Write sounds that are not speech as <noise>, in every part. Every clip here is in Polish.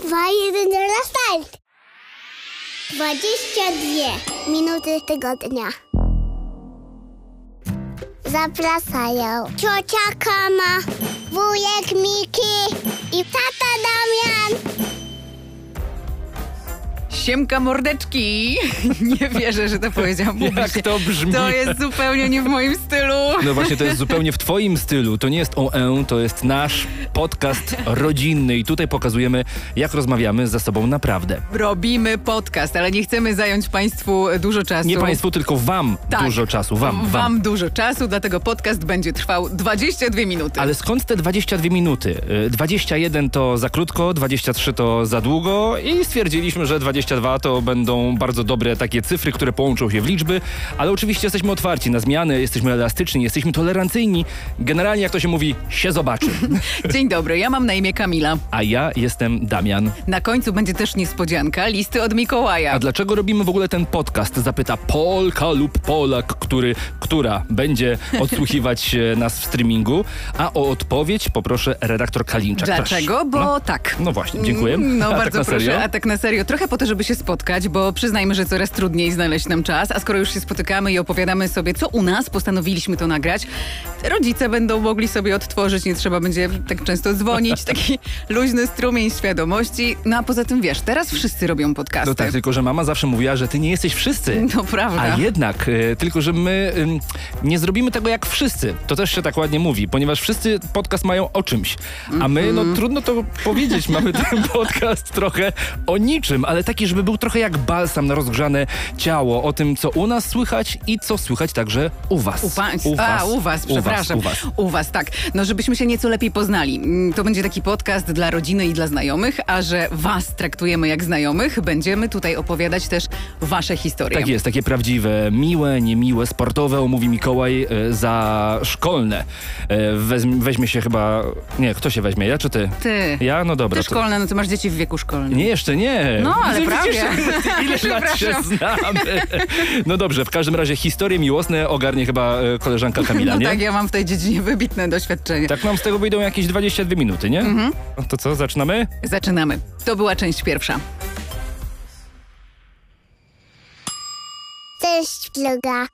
2, 1, 0, start! 22 minuty tygodnia. Zapraszają ciocia Kama, wujek Miki i tata Damian. Siemka mordeczki! <laughs> Nie wierzę, że to powiedziałam <laughs> Jak publicznie. to brzmi? To jest zupełnie nie w moim stylu. No właśnie, to jest zupełnie w twoim stylu. To nie jest OE, to jest nasz podcast rodzinny i tutaj pokazujemy, jak rozmawiamy ze sobą naprawdę. Robimy podcast, ale nie chcemy zająć Państwu dużo czasu. Nie państwu, tylko wam Tak. dużo czasu. Wam, Wam, wam. dużo czasu, dlatego podcast będzie trwał 22 minuty. Ale skąd te 22 minuty? Y, 21 to za krótko, 23 to za długo i stwierdziliśmy, że 22 to będą bardzo dobre takie cyfry, które połączą się w liczby, ale oczywiście jesteśmy otwarci na zmiany, jesteśmy elastyczni, jesteśmy tolerancyjni. Generalnie, jak to się mówi, się zobaczy. <laughs> Dzień dobry, ja mam na imię Kamila. A ja jestem Damian. Na końcu będzie też niespodzianka, listy od Mikołaja. A dlaczego robimy w ogóle ten podcast? Zapyta Polka lub Polak, który, która będzie odsłuchiwać e, nas w streamingu. A o odpowiedź poproszę redaktor Kalinczak. Dlaczego? Bo No. tak. No właśnie, dziękuję. No A tak bardzo na proszę, a tak na serio. Trochę po to, żeby się spotkać, bo przyznajmy, że coraz trudniej znaleźć nam czas, a skoro już się spotykamy i opowiadamy sobie, co u nas, postanowiliśmy to nagrać, rodzice będą mogli sobie odtworzyć, nie trzeba będzie tak często dzwonić, <laughs> taki luźny strumień świadomości. No a poza tym, wiesz, teraz wszyscy robią podcasty. No tak, tylko że mama zawsze mówiła, że ty nie jesteś wszyscy. <laughs> No prawda. A jednak, e, tylko że my nie zrobimy tego jak wszyscy. To też się tak ładnie mówi, ponieważ wszyscy podcast mają o czymś. A my, Mhm. no trudno to powiedzieć, mamy ten <laughs> podcast trochę o niczym, ale taki, żeby był trochę jak balsam na rozgrzane ciało, o tym, co u nas słychać i co słychać także u was. U państwa. A, u was, przepraszam. U was, U was, tak. No, żebyśmy się nieco lepiej poznali. Mm, To będzie taki podcast dla rodziny i dla znajomych, a że was traktujemy jak znajomych, będziemy tutaj opowiadać też wasze historie. Tak jest, takie prawdziwe, miłe, niemiłe, sportowe, omówi Mikołaj, e, za szkolne. E, weźmie, weźmie się chyba... Nie, kto się weźmie, ja czy ty? Ty. Ja? No dobra. Ty to- szkolne, no ty masz dzieci w wieku szkolnym. Nie, jeszcze nie. No, ale Widzisz, prawie. <laughs> Ile lat się znamy. No dobrze, w każdym razie historie miłosne ogarnie chyba e, koleżanka Kamila, No nie? tak, ja mam w tej dziedzinie wybitne doświadczenie. Tak nam z tego wyjdą jakieś 22 minuty, nie? Mhm. No To co, zaczynamy? Zaczynamy. To była część pierwsza. Cześć, vloga.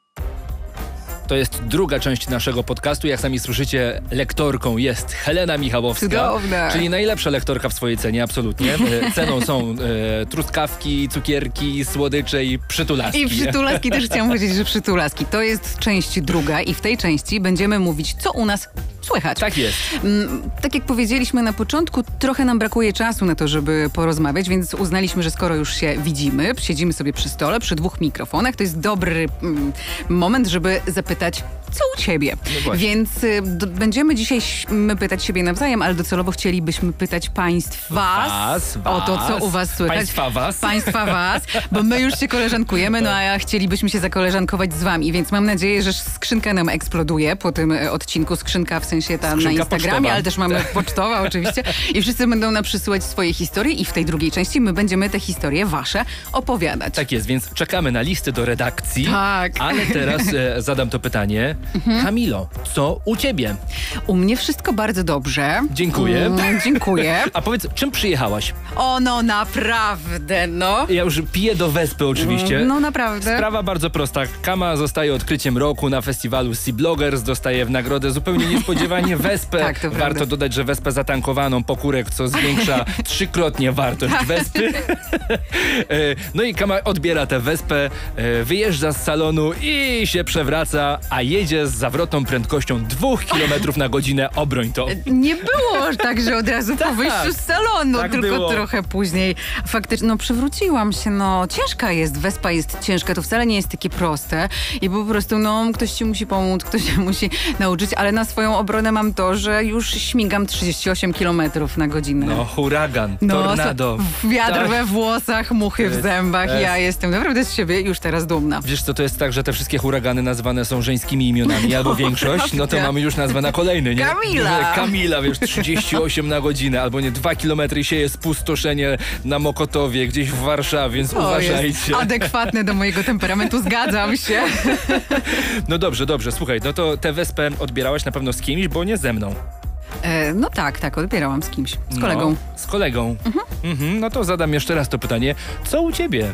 To jest druga część naszego podcastu. Jak sami słyszycie, lektorką jest Helena Michałowska. Cudowna. Czyli najlepsza lektorka w swojej cenie, absolutnie. <laughs> E, Ceną są e, truskawki, cukierki, słodycze i przytulaski. I przytulaski też chciałam powiedzieć, że przytulaski. To jest część druga i w tej części będziemy mówić, co u nas słychać. Tak jest. Mm, Tak jak powiedzieliśmy na początku, trochę nam brakuje czasu na to, żeby porozmawiać, więc uznaliśmy, że skoro już się widzimy, siedzimy sobie przy stole, przy dwóch mikrofonach, to jest dobry mm, moment, żeby zapytać, co u ciebie. No więc y, d- będziemy dzisiaj my pytać siebie nawzajem, ale docelowo chcielibyśmy pytać państwa Was, o to, co was, u was słychać. państwa was. Państwa was, bo my już się koleżankujemy, no a ja chcielibyśmy się zakoleżankować z wami, więc mam nadzieję, że skrzynka nam eksploduje po tym e, odcinku. Skrzynka w sensie tam Skrzynka na Instagramie, pocztowa. ale też mamy pocztowa <laughs> oczywiście. I wszyscy będą nam przysyłać swoje historie i w tej drugiej części my będziemy te historie wasze opowiadać. Tak jest, więc czekamy na listy do redakcji. Tak. Ale teraz e, <laughs> zadam to pytanie. Kamilo, co u ciebie? U mnie wszystko bardzo dobrze. Dziękuję. Mm, dziękuję. <laughs> A powiedz, czym przyjechałaś? O, no naprawdę, no. Ja już piję do Wespy oczywiście. No naprawdę. Sprawa bardzo prosta. Kama zostaje odkryciem roku na festiwalu Sea Bloggers, dostaje w nagrodę zupełnie niespodziewanie <laughs> Wespę. Tak, to prawda. Warto dodać, że Wespę zatankowaną po kurek, co zwiększa <laughs> trzykrotnie wartość Wespy. <laughs> E, no i Kama odbiera tę Wespę, e, wyjeżdża z salonu i się przewraca, a jedzie z zawrotną prędkością 2 km na godzinę. Obroń to. Nie było tak, że od razu po Tak. wyjściu z salonu, Tak tylko było. trochę później. Faktycznie, no przywróciłam się, no ciężka jest, wespa jest ciężka, to wcale nie jest takie proste i po prostu, no ktoś ci musi pomóc, ktoś się musi nauczyć, ale na swoją obronę mam to, że już śmigam 38 km na godzinę. No, huragan, No, tornado. Wiatr Tak. we włosach, muchy w zębach. jest. Ja jestem naprawdę z siebie już teraz dumna. Wiesz co, to jest tak, że te wszystkie huragany nazywane są żeńskimi imionami, albo <laughs> większość, no to mamy już nazwę na kolejny, nie? Kamila. Kamila, wiesz, 38 na godzinę, albo nie, 2 kilometry sieje spustoszenie na Mokotowie, gdzieś w Warszawie, więc To uważajcie. adekwatne do mojego temperamentu, zgadzam się. <laughs> No dobrze, dobrze, słuchaj, no to tę wespę odbierałaś na pewno z kimś, bo nie ze mną. E, no tak, tak, odbierałam z kimś, z kolegą. No, z kolegą. Mhm. No to zadam jeszcze raz to pytanie. Co u ciebie?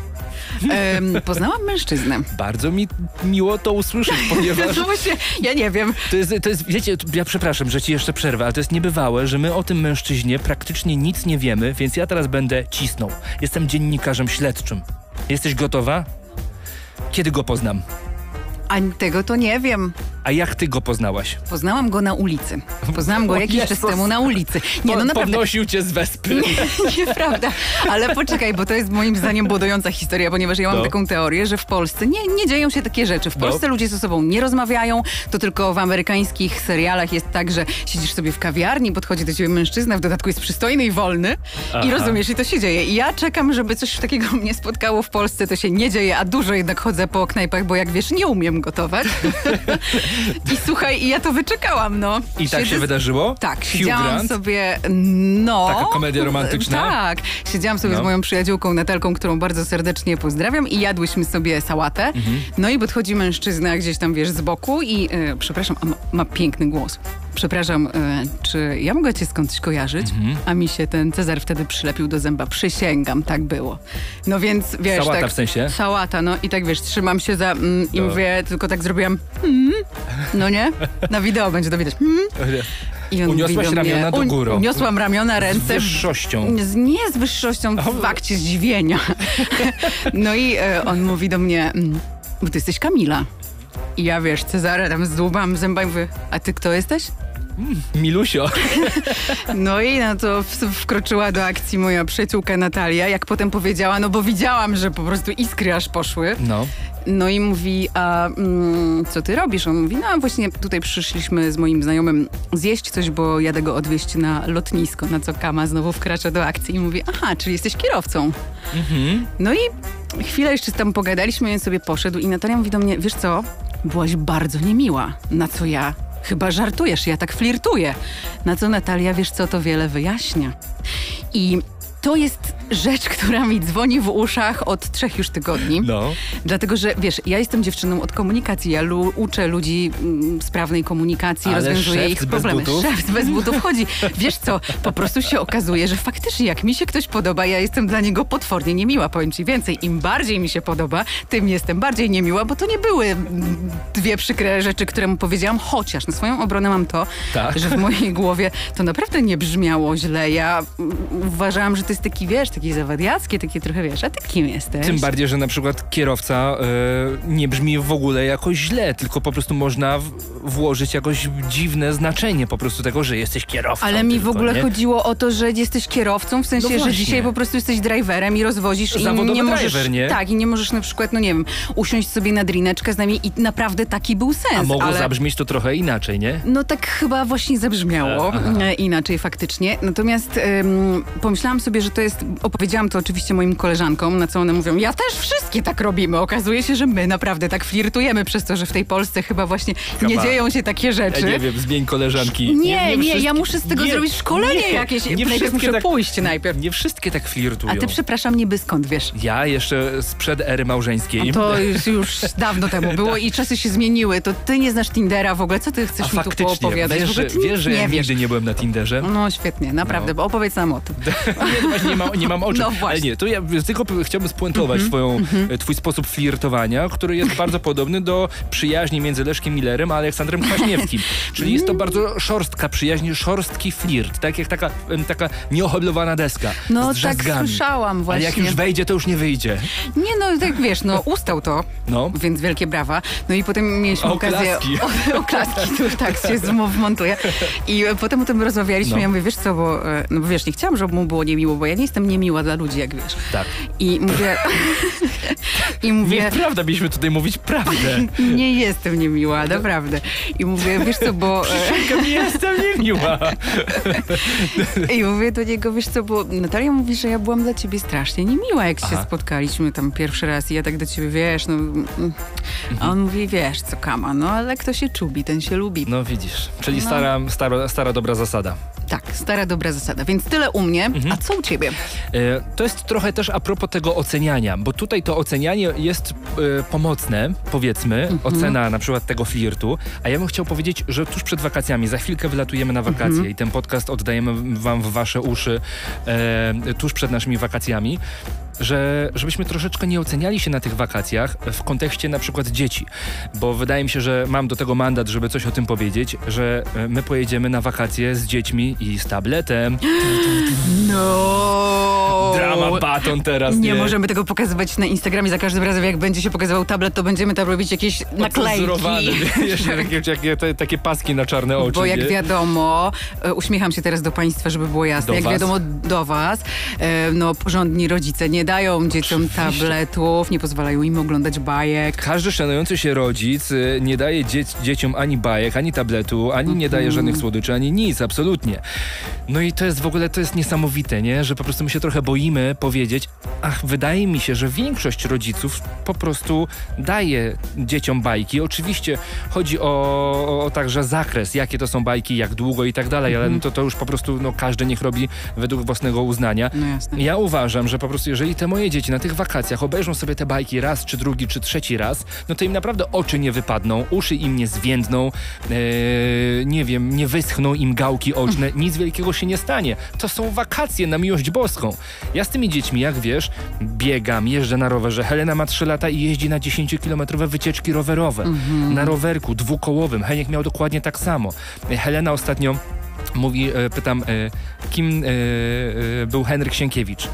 Em, poznałam mężczyznę. <laughs> Bardzo mi miło to usłyszeć, ponieważ <laughs> No właśnie, ja nie wiem. to jest, to jest, wiecie, ja przepraszam, że ci jeszcze przerwę, ale to jest niebywałe, że my o tym mężczyźnie praktycznie nic nie wiemy, więc ja teraz będę cisnął. Jestem dziennikarzem śledczym. Jesteś gotowa? Kiedy go poznam? A tego to nie wiem. A jak ty go poznałaś? Poznałam go na ulicy. Poznałam go <laughs> jakiś czas temu na ulicy. Nie, no naprawdę. Podnosił cię z wespy. <laughs> Nieprawda. Ale poczekaj, bo to jest moim zdaniem budująca historia, ponieważ ja mam No. taką teorię, że w Polsce nie, nie dzieją się takie rzeczy. W Polsce ludzie ze sobą nie rozmawiają. To tylko w amerykańskich serialach jest tak, że siedzisz sobie w kawiarni, podchodzi do ciebie mężczyzna, w dodatku jest przystojny i wolny. Aha. I rozumiesz, i to się dzieje. I ja czekam, żeby coś takiego <laughs> mnie spotkało w Polsce. To się nie dzieje, a dużo jednak chodzę po knajpach, bo jak wiesz, nie umiem gotować. I słuchaj, i ja to wyczekałam, no. I tak się wydarzyło? tak, siedziałam Grant? sobie, no... Taka komedia romantyczna? Tak, siedziałam sobie No. z moją przyjaciółką Natalką, którą bardzo serdecznie pozdrawiam i jadłyśmy sobie sałatę. Mhm. No i podchodzi mężczyzna gdzieś tam, wiesz, z boku i, e, przepraszam, a ma, ma piękny głos. Przepraszam, e, czy ja mogę cię skądś kojarzyć? Mhm. A mi się ten Cezar wtedy przylepił do zęba. Przysięgam, tak było. No więc, wiesz, Sałata tak... w sensie? Sałata, no i tak, wiesz, trzymam się za... Mm, I mówię, tylko tak zrobiłam... Mm, no nie? Na wideo będzie to widać. Mm. I Uniosłaś mnie- ramiona do góry. Uniosłam ramiona, Z ręce. wyższością. Z, nie z wyższością, w akcie zdziwienia. <laughs> no i e, on mówi do mnie, mm, bo ty jesteś Kamila. I ja wiesz, Cezara tam zdłubam zęba i mówię, a ty kto jesteś? Milusio. <laughs> No i na to wkroczyła do akcji moja przyjaciółka Natalia, jak potem powiedziała, no bo widziałam, że po prostu iskry aż poszły. No. No i mówi, a mm, co ty robisz? On mówi, no właśnie tutaj przyszliśmy z moim znajomym zjeść coś, bo jadę go odwieźć na lotnisko, na co Kama znowu wkracza do akcji i mówi, aha, czyli jesteś kierowcą. No i chwilę jeszcze tam pogadaliśmy, więc sobie poszedł i Natalia mówi do mnie, wiesz co, byłaś bardzo niemiła, na co ja... Chyba żartujesz, ja tak flirtuję. Na co Natalia, wiesz co, to wiele wyjaśnia. I to jest rzecz, która mi dzwoni w uszach od trzech już tygodni. No. Dlatego, że wiesz, ja jestem dziewczyną od komunikacji, ja lu- uczę ludzi mm, sprawnej komunikacji, Ale rozwiązuję ich problemy. butów? Szewc bez butów chodzi. Wiesz co, po prostu się okazuje, że faktycznie jak mi się ktoś podoba, ja jestem dla niego potwornie niemiła. Powiem ci więcej, im bardziej mi się podoba, tym jestem bardziej niemiła, bo to nie były mm, dwie przykre rzeczy, które mu powiedziałam, chociaż na swoją obronę mam to, Tak. że w mojej głowie to naprawdę nie brzmiało źle. Ja mm, uważałam, że to taki, wiesz, taki zawadiackie, takie trochę, wiesz, a ty kim jesteś? Tym bardziej, że na przykład kierowca e, nie brzmi w ogóle jakoś źle, tylko po prostu można w, włożyć jakoś dziwne znaczenie po prostu tego, że jesteś kierowcą. Ale mi w tylko, ogóle nie? chodziło o to, że jesteś kierowcą, w sensie, No że dzisiaj po prostu jesteś driverem i rozwozisz i nie możesz. driver, nie? Tak, i nie możesz na przykład, no nie wiem, usiąść sobie na drineczkę z nami i naprawdę taki był sens. A mogło ale... zabrzmieć to trochę inaczej, nie? No tak chyba właśnie zabrzmiało e, inaczej faktycznie. Natomiast em, pomyślałam sobie, że to jest, opowiedziałam to oczywiście moim koleżankom, na co one mówią, ja też wszystkie tak robimy. Okazuje się, że my naprawdę tak flirtujemy przez to, że w tej Polsce chyba właśnie nie Chyba. dzieją się takie Ja rzeczy. nie wiem, zmień koleżanki. Nie, nie, wszystkie- ja muszę z tego nie, zrobić szkolenie nie, jakieś. Nie najpierw muszę tak, pójść najpierw. Nie wszystkie tak flirtują. A ty, przepraszam, niby skąd wiesz? Ja jeszcze sprzed ery małżeńskiej. To już, już dawno temu <laughs> było i czasy się zmieniły. To ty nie znasz Tindera w ogóle. Co ty A chcesz mi tu faktycznie, poopowiadać? wiesz, w ogóle że, wiesz, że nie ja wiesz. nigdy nie byłem na Tinderze? No świetnie, naprawdę, No. bo opowiedz nam o tym. <laughs> Nie, właśnie nie, mam, nie mam o czym. No Ale właśnie. nie, to ja tylko chciałbym spuentować swoją, e, twój sposób flirtowania, który jest bardzo podobny do przyjaźni między Leszkiem Millerem a Aleksandrem Kwaśniewskim. <laughs> Czyli jest to bardzo szorstka przyjaźń, szorstki flirt, tak jak taka, taka nieoheblowana deska No z tak słyszałam Ale właśnie. jak już wejdzie, to już nie wyjdzie. Nie no, tak wiesz, no ustał to, No. więc wielkie brawa. No i potem mieliśmy okazję... klaski. <laughs> O, o klaski, tu tak się zmo- wmontuje. I e, potem o tym rozmawialiśmy No. ja mówię, wiesz co, bo... e, No bo wiesz, nie chciałam, żeby mu było niemiło, bo ja nie jestem niemiła dla ludzi, jak wiesz. Tak. I mówię... <laughs> I mówię... Nieprawda, mieliśmy tutaj mówić prawdę. <laughs> Nie jestem niemiła, naprawdę. I mówię, wiesz co, bo... <laughs> Nie jestem niemiła. I mówię do niego, wiesz co, bo Natalia mówi, że ja byłam dla ciebie strasznie niemiła, jak się Aha. spotkaliśmy tam pierwszy raz i ja tak do ciebie, wiesz, no... mm. A on mówi, wiesz co, Kama, no ale kto się czubi, ten się lubi. No widzisz, czyli No. stara, stara, stara dobra zasada. Stara dobra zasada. Więc tyle u mnie. Mhm. A co u ciebie? E, To jest trochę też a propos tego oceniania, bo tutaj to ocenianie jest e, pomocne, powiedzmy, ocena na przykład tego flirtu, a ja bym chciał powiedzieć, że tuż przed wakacjami, za chwilkę wylatujemy na wakacje i ten podcast oddajemy wam w wasze uszy e, tuż przed naszymi wakacjami, że żebyśmy troszeczkę nie oceniali się na tych wakacjach w kontekście na przykład dzieci, bo wydaje mi się, że mam do tego mandat, żeby coś o tym powiedzieć, że my pojedziemy na wakacje z dziećmi i z tabletem. No. Drama baton teraz, Nie możemy tego pokazywać na Instagramie. Za każdym razem, jak będzie się pokazywał tablet, to będziemy tam robić jakieś naklejki. Jeszcze takie, takie, te, takie paski na czarne oczy. Bo jak nie? wiadomo, e, uśmiecham się teraz do państwa, żeby było jasne, Do jak was? wiadomo do was, e, no porządni rodzice nie dają dzieciom tabletów, nie pozwalają im oglądać bajek. Każdy szanujący się rodzic y, nie daje dzie dzieciom ani bajek, ani tabletu, ani nie daje żadnych słodyczy, ani nic, absolutnie. No i to jest w ogóle, to jest niesamowite, nie? Że po prostu my się trochę boimy powiedzieć, ach, wydaje mi się, że większość rodziców po prostu daje dzieciom bajki. Oczywiście chodzi o, o, o także zakres, jakie to są bajki, jak długo i tak dalej, ale no to, to już po prostu no, każdy niech robi według własnego uznania. No. Ja uważam, że po prostu jeżeli te moje dzieci na tych wakacjach obejrzą sobie te bajki raz, czy drugi, czy trzeci raz, no to im naprawdę oczy nie wypadną, uszy im nie zwiędną, e, nie wiem, nie wyschną im gałki oczne, <laughs> nic wielkiego się nie stanie. To są wakacje na miłość boską. Ja z tymi dziećmi, jak wiesz, biegam, jeżdżę na rowerze. Helena ma 3 lata i jeździ na 10-kilometrowe wycieczki rowerowe. Na rowerku dwukołowym. Heniek miał dokładnie tak samo. Helena ostatnio mówi, e, pytam, e, kim e, był Henryk Sienkiewicz.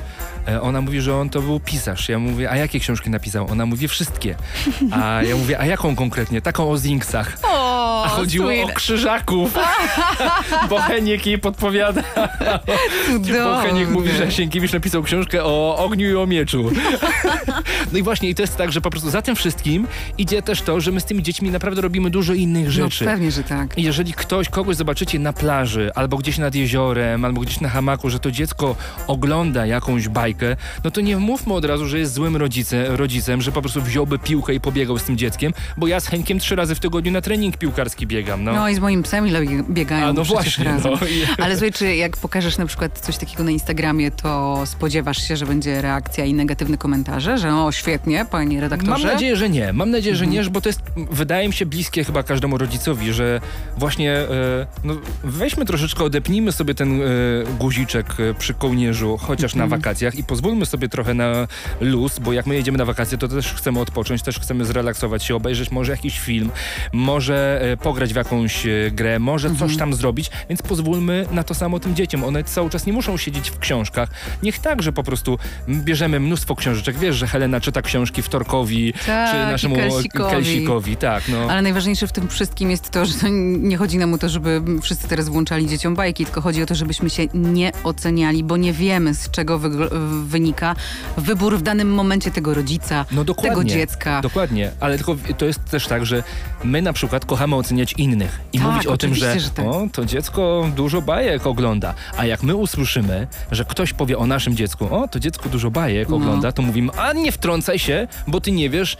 Ona mówi, że on to był pisarz. Ja mówię, a jakie książki napisał? Ona mówi, wszystkie. A ja mówię, a jaką konkretnie? Taką o zinksach. O, A chodziło o krzyżaków. <laughs> Bo Heniek jej podpowiada. Bo Heniek mówi, że Sienkiewicz napisał książkę o ogniu i o mieczu. <laughs> No i właśnie, i to jest tak, że po prostu za tym wszystkim idzie też to, że my z tymi dziećmi naprawdę robimy dużo innych No rzeczy. pewnie, że tak. I Jeżeli ktoś, kogoś zobaczycie na plaży, albo gdzieś nad jeziorem, albo gdzieś na hamaku, że to dziecko ogląda jakąś bajkę, no to nie mówmy od razu, że jest złym rodzice, rodzicem, że po prostu wziąłby piłkę i pobiegał z tym dzieckiem, bo ja z Henkiem trzy razy w tygodniu na trening piłkarski biegam, no. No i z moim psem ile biegają A no właśnie, razem. no. <laughs> Ale słuchaj, czy jak pokażesz na przykład coś takiego na Instagramie, to spodziewasz się, że będzie reakcja i negatywne komentarze, że o świetnie, panie redaktorze? Mam nadzieję, że nie. Mam nadzieję, że Mhm. nie, bo to jest, wydaje mi się, bliskie chyba każdemu rodzicowi, że właśnie e, no, weźmy troszeczkę, odepnijmy sobie ten e, guziczek e, przy kołnierzu, chociaż Mhm. na wakacjach i pozwólmy sobie trochę na luz, bo jak my jedziemy na wakacje, to też chcemy odpocząć, też chcemy zrelaksować się, obejrzeć może jakiś film, może e, pograć w jakąś grę, może Mhm. coś tam zrobić, więc pozwólmy na to samo tym dzieciom. One cały czas nie muszą siedzieć w książkach. Niech tak, że po prostu bierzemy mnóstwo książeczek. Wiesz, że Helena czyta książki wtorkowi, Tak, czy naszemu Kelsikowi. Kelsikowi, tak, no. Ale najważniejsze w tym wszystkim jest to, że nie chodzi nam o to, żeby wszyscy teraz włączali dzieciom bajki, tylko chodzi o to, żebyśmy się nie oceniali, bo nie wiemy, z czego wynika wybór w danym momencie tego rodzica, No tego dziecka. Dokładnie, ale tylko to jest też tak, że my na przykład kochamy oceniać innych i Tak, mówić o tym, że, że tak. o, to dziecko dużo bajek ogląda. A jak my usłyszymy, że ktoś powie o naszym dziecku, o, to dziecko dużo bajek No. ogląda, to mówimy, a nie wtrącaj się, bo ty nie wiesz,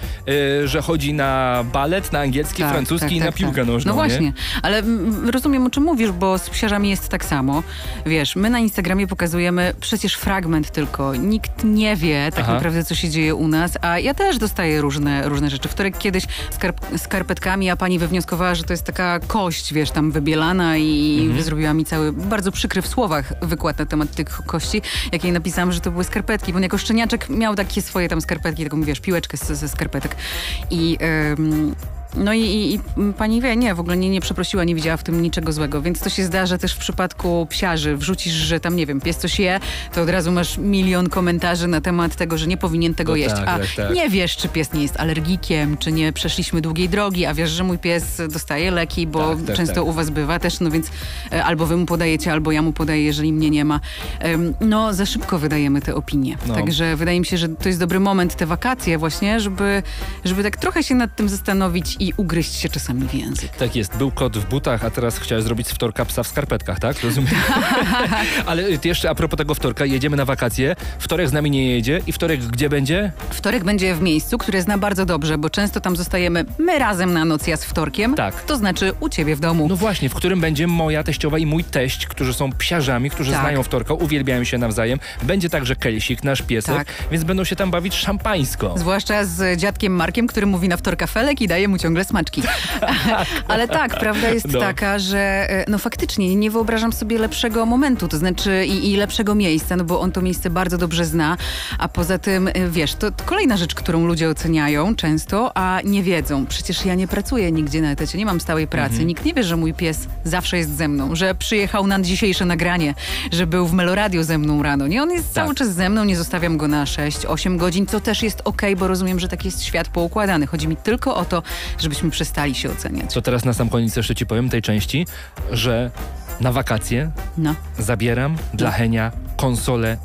e, że chodzi na balet, na angielski, Tak, francuski tak, i na tak, piłkę tak. nożną. No nie? właśnie, ale mm, rozumiem o czym mówisz, bo z psiarzami jest tak samo. Wiesz, my na Instagramie pokazujemy przecież fragment tylko. Nikt nie wie tak Aha. naprawdę, co się dzieje u nas, a ja też dostaję różne, różne rzeczy. Wtorek kiedyś skarp skarpetkami, a pani wywnioskowała, że to jest taka kość, wiesz, tam wybielana i Mhm. zrobiła mi cały, bardzo przykry w słowach wykład na temat tych kości, jak jej napisałam, że to były skarpetki, bo on jako szczeniaczek miał takie swoje tam skarpetki, taką, wiesz, piłeczkę ze skarpetek. I... ym, no i, i, i pani wie, nie, w ogóle nie, nie przeprosiła, nie widziała w tym niczego złego, więc to się zdarza też w przypadku psiarzy. Wrzucisz, że tam, nie wiem, pies coś je, to od razu masz milion komentarzy na temat tego, że nie powinien tego No jeść. tak, a tak, tak. nie wiesz, czy pies nie jest alergikiem, czy nie przeszliśmy długiej drogi, a wiesz, że mój pies dostaje leki, bo Tak, tak, często tak. u was bywa też, no więc e, albo wy mu podajecie, albo ja mu podaję, jeżeli mnie nie ma. No, za szybko wydajemy te opinie. No. Także wydaje mi się, że to jest dobry moment, te wakacje właśnie, żeby, żeby tak trochę się nad tym zastanowić i ugryźć się czasami w język. Tak jest, był kot w butach, a teraz chciałeś zrobić z wtorka psa w skarpetkach, tak? Rozumiem. <laughs> Ale jeszcze a propos tego wtorka, jedziemy na wakacje. Wtorek z nami nie jedzie i wtorek gdzie będzie? Wtorek będzie w miejscu, które zna bardzo dobrze, bo często tam zostajemy my razem na noc, ja z wtorkiem. Tak. To znaczy u ciebie w domu. No właśnie, w którym będzie moja teściowa i mój teść, którzy są psiarzami, którzy Tak. znają wtorka, uwielbiają się nawzajem. Będzie także Kelsik, nasz piesek, Tak. więc będą się tam bawić szampańsko. Zwłaszcza z dziadkiem Markiem, który mówi na wtorka felek i daje mu ciągle smaczki. <laughs> Ale tak, prawda jest No. taka, że e, no faktycznie nie wyobrażam sobie lepszego momentu, to znaczy i, i lepszego miejsca, no bo on to miejsce bardzo dobrze zna, a poza tym, e, wiesz, to kolejna rzecz, którą ludzie oceniają często, a nie wiedzą. Przecież ja nie pracuję nigdzie na etacie, nie mam stałej pracy. Mhm. Nikt nie wie, że mój pies zawsze jest ze mną, że przyjechał na dzisiejsze nagranie, że był w Meloradio ze mną rano. Nie, on jest Tak. cały czas ze mną, nie zostawiam go na 6-8 godzin, co też jest okej, bo rozumiem, że tak jest świat poukładany. Chodzi mi tylko o to, żebyśmy przestali się oceniać. To teraz na sam koniec jeszcze ci powiem tej części, że na wakacje No. zabieram dla Henia konsolę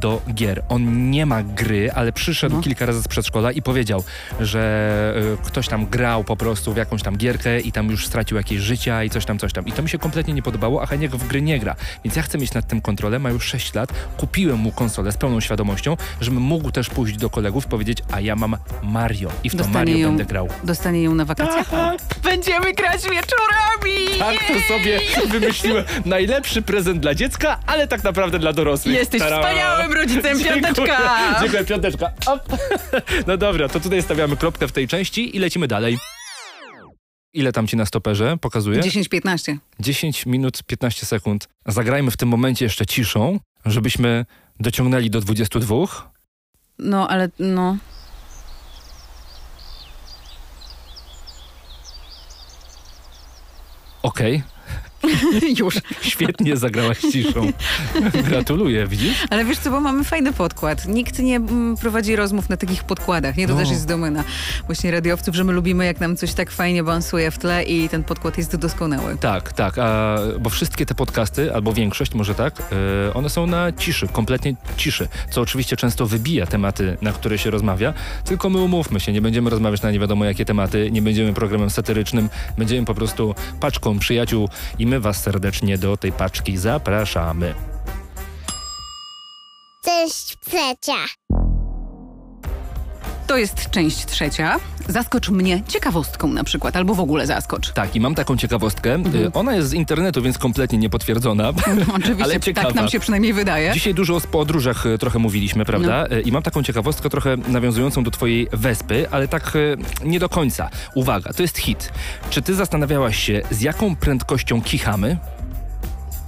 do gier. On nie ma gry, ale przyszedł No. kilka razy z przedszkola i powiedział, że y, ktoś tam grał po prostu w jakąś tam gierkę i tam już stracił jakieś życia i coś tam, coś tam. I to mi się kompletnie nie podobało, a Heniek w gry nie gra. Więc ja chcę mieć nad tym kontrolę, ma już 6 lat, kupiłem mu konsolę z pełną świadomością, żebym mógł też pójść do kolegów i powiedzieć, a ja mam Mario i w to Mario ją- będę grał. Dostanie ją na wakacje. Tak. Będziemy grać wieczorami! Tak to sobie wymyśliłem. Najlepszy prezent dla dziecka, ale tak naprawdę dla dorosłych. Jesteś Tada! wspaniałym rodzicem, Dziękuję. piąteczka! Dziękuję, piąteczka. Op. <laughs> No dobra, to tutaj stawiamy kropkę w tej części i lecimy dalej. Ile tam ci na stoperze pokazuje? 10-15. 10 minut 15 sekund. Zagrajmy w tym momencie jeszcze ciszą, żebyśmy dociągnęli do 22. No, ale no... Okej, <laughs> Już. świetnie zagrałaś ciszą. Gratuluję, widzisz? Ale wiesz co, bo mamy fajny podkład. Nikt nie mm, prowadzi rozmów na takich podkładach. Nie, to No. też jest domena właśnie radiowców, że my lubimy, jak nam coś tak fajnie balansuje w tle i ten podkład jest doskonały. Tak, tak, a, bo wszystkie te podcasty, albo większość może tak, e, one są na ciszy, kompletnie ciszy, co oczywiście często wybija tematy, na które się rozmawia, tylko my umówmy się, nie będziemy rozmawiać na nie wiadomo jakie tematy, nie będziemy programem satyrycznym, będziemy po prostu paczką przyjaciół i was serdecznie do tej paczki zapraszamy. Część trzecia. To jest część trzecia. Zaskocz mnie ciekawostką na przykład, albo w ogóle zaskocz. Tak, i mam taką ciekawostkę, e, ona jest z internetu, więc kompletnie niepotwierdzona, <laughs> Oczywiście, ale tak ciekawa. nam się przynajmniej wydaje. Dzisiaj dużo o podróżach e, trochę mówiliśmy, prawda? No. E, I mam taką ciekawostkę trochę nawiązującą do twojej wespy, ale tak nie do końca. Uwaga, to jest hit. Czy ty zastanawiałaś się, z jaką prędkością kichamy?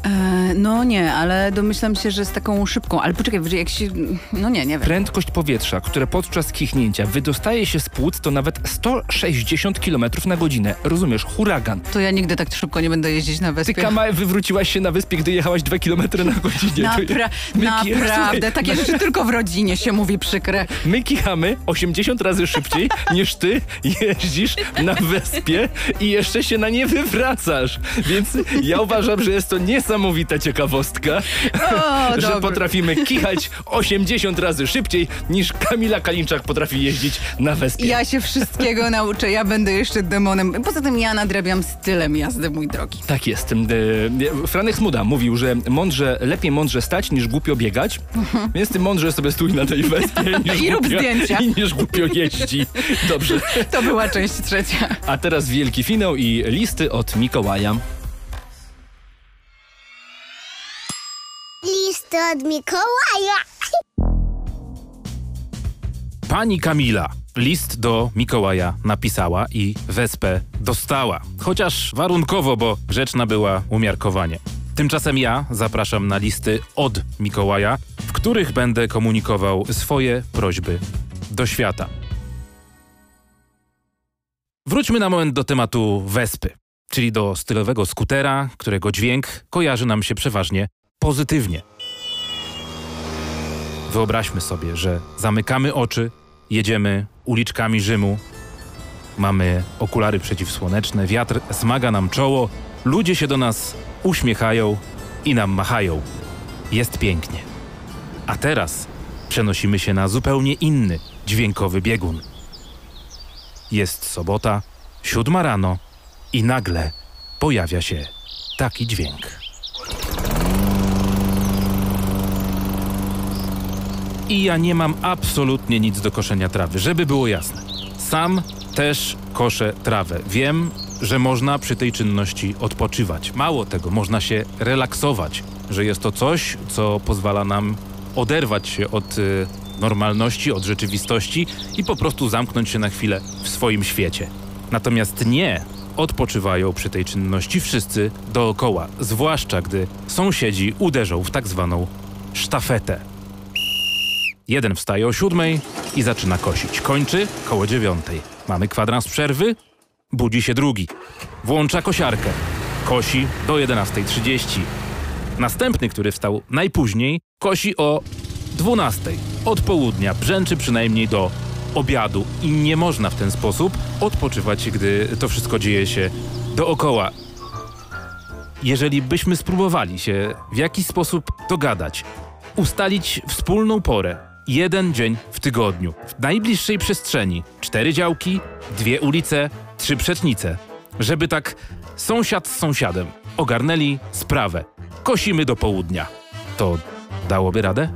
E, no nie, ale domyślam się, że z taką szybką. Ale poczekaj, jak się... No nie, nie wiem. Prędkość powietrza, które podczas kichnięcia wydostaje się z płuc, to nawet 160 km na godzinę. Rozumiesz? Huragan. To ja nigdy tak szybko nie będę jeździć na Ty, wyspie. Kama, wywróciłaś się na wyspie, gdy jechałaś 2 km na godzinie. To- Napra- <laughs> naprawdę, takie rzeczy tylko w rodzinie się mówi przykre. My kichamy 80 razy szybciej <laughs> niż ty jeździsz na wyspie i jeszcze się na nie wywracasz. Więc ja uważam, że jest to niesamowita ciekawostka, O, <laughs> że potrafimy kichać 80 razy szybciej niż Kamila Kalinczak potrafi jeździć na wyspie. Ja się wszystkiego <laughs> nauczę, ja będę jeszcze demonem. Poza tym ja nadrabiam stylem jazdy, mój drogi. Tak jest. E, Franek Smuda mówił, że mądrze, lepiej mądrze stać niż głupio biegać, więc ty mądrze sobie stój na tej wyspie <laughs> niż I rób głupio, zdjęcia. i niż głupio jeździ. Dobrze. To była część trzecia. A teraz wielki finał i listy od Mikołaja. Listy od Mikołaja. Pani Kamila list do Mikołaja napisała i wespę dostała. Chociaż warunkowo, bo grzeczna była umiarkowanie. Tymczasem ja zapraszam na listy od Mikołaja, w których będę komunikował swoje prośby do świata. Wróćmy na moment do tematu wespy, czyli do stylowego skutera, którego dźwięk kojarzy nam się przeważnie pozytywnie. Wyobraźmy sobie, że zamykamy oczy, jedziemy uliczkami Rzymu, mamy okulary przeciwsłoneczne, wiatr smaga nam czoło, ludzie się do nas uśmiechają i nam machają. Jest pięknie. A teraz przenosimy się na zupełnie inny dźwiękowy biegun. Jest sobota, Siódma rano i nagle pojawia się taki dźwięk. I ja nie mam absolutnie nic do koszenia trawy, żeby było jasne. Sam też koszę trawę. Wiem, że można przy tej czynności odpoczywać. Mało tego, można się relaksować, że jest to coś, co pozwala nam oderwać się od y, normalności, od rzeczywistości i po prostu zamknąć się na chwilę w swoim świecie. Natomiast nie odpoczywają przy tej czynności wszyscy dookoła, zwłaszcza gdy sąsiedzi uderzą w tak zwaną sztafetę. Jeden wstaje o siódmej i zaczyna kosić. Kończy koło dziewiątej. Mamy kwadrans przerwy, budzi się drugi. Włącza kosiarkę. Kosi do 11.30. Następny, który wstał najpóźniej, kosi o 12.00. Od południa brzęczy przynajmniej do obiadu i nie można w ten sposób odpoczywać, gdy to wszystko dzieje się dookoła. Jeżeli byśmy spróbowali się w jakiś sposób dogadać, ustalić wspólną porę, jeden dzień w tygodniu, w najbliższej przestrzeni, cztery działki, dwie ulice, trzy przetnice, żeby tak sąsiad z sąsiadem ogarnęli sprawę. Kosimy do południa. To dałoby radę?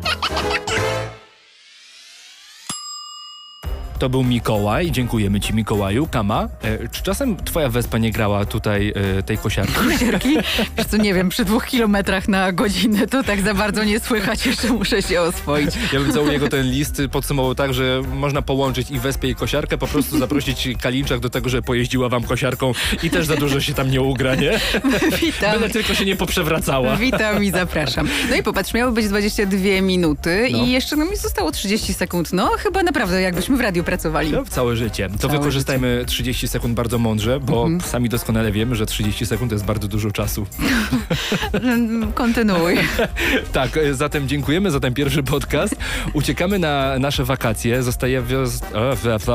To był Mikołaj. Dziękujemy ci, Mikołaju. Kama, e, czy czasem twoja wespa nie grała tutaj e, tej kosiarki? Kosiarki? Wiesz co, nie wiem, przy dwóch kilometrach na godzinę to tak za bardzo nie słychać, jeszcze muszę się oswoić. Ja bym całą jego ten list podsumował tak, że można połączyć i wespę i kosiarkę, po prostu zaprosić Kalinczak do tego, że pojeździła wam kosiarką i też za dużo się tam nie ugra, nie? Witam. Byle tylko się nie poprzewracała. Witam i zapraszam. No i popatrz, miały być 22 minuty No. i jeszcze nam zostało 30 sekund. No chyba naprawdę jakbyśmy w radiu pracowali. No, całe życie. To Całe wykorzystajmy 30 sekund bardzo mądrze, bo Mhm. sami doskonale wiemy, że 30 sekund to jest bardzo dużo czasu. <laughs> Kontynuuj. <laughs> Tak, e, zatem dziękujemy za ten pierwszy podcast. Uciekamy na nasze wakacje.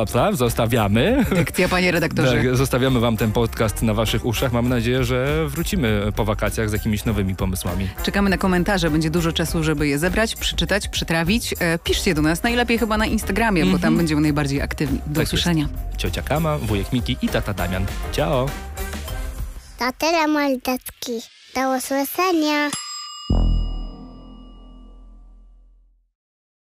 Fla, zostawiamy. Dykcja, panie redaktorze. Tak, zostawiamy wam ten podcast na waszych uszach. Mam nadzieję, że wrócimy po wakacjach z jakimiś nowymi pomysłami. Czekamy na komentarze, będzie dużo czasu, żeby je zebrać, przeczytać, przetrawić. E, piszcie do nas, najlepiej chyba na Instagramie, bo tam będziemy najbardziej aktywni. Do Tak jest. usłyszenia. Ciocia Kama, wujek Miki i tata Damian. Ciao! To tyle, mordeczki. Do usłyszenia.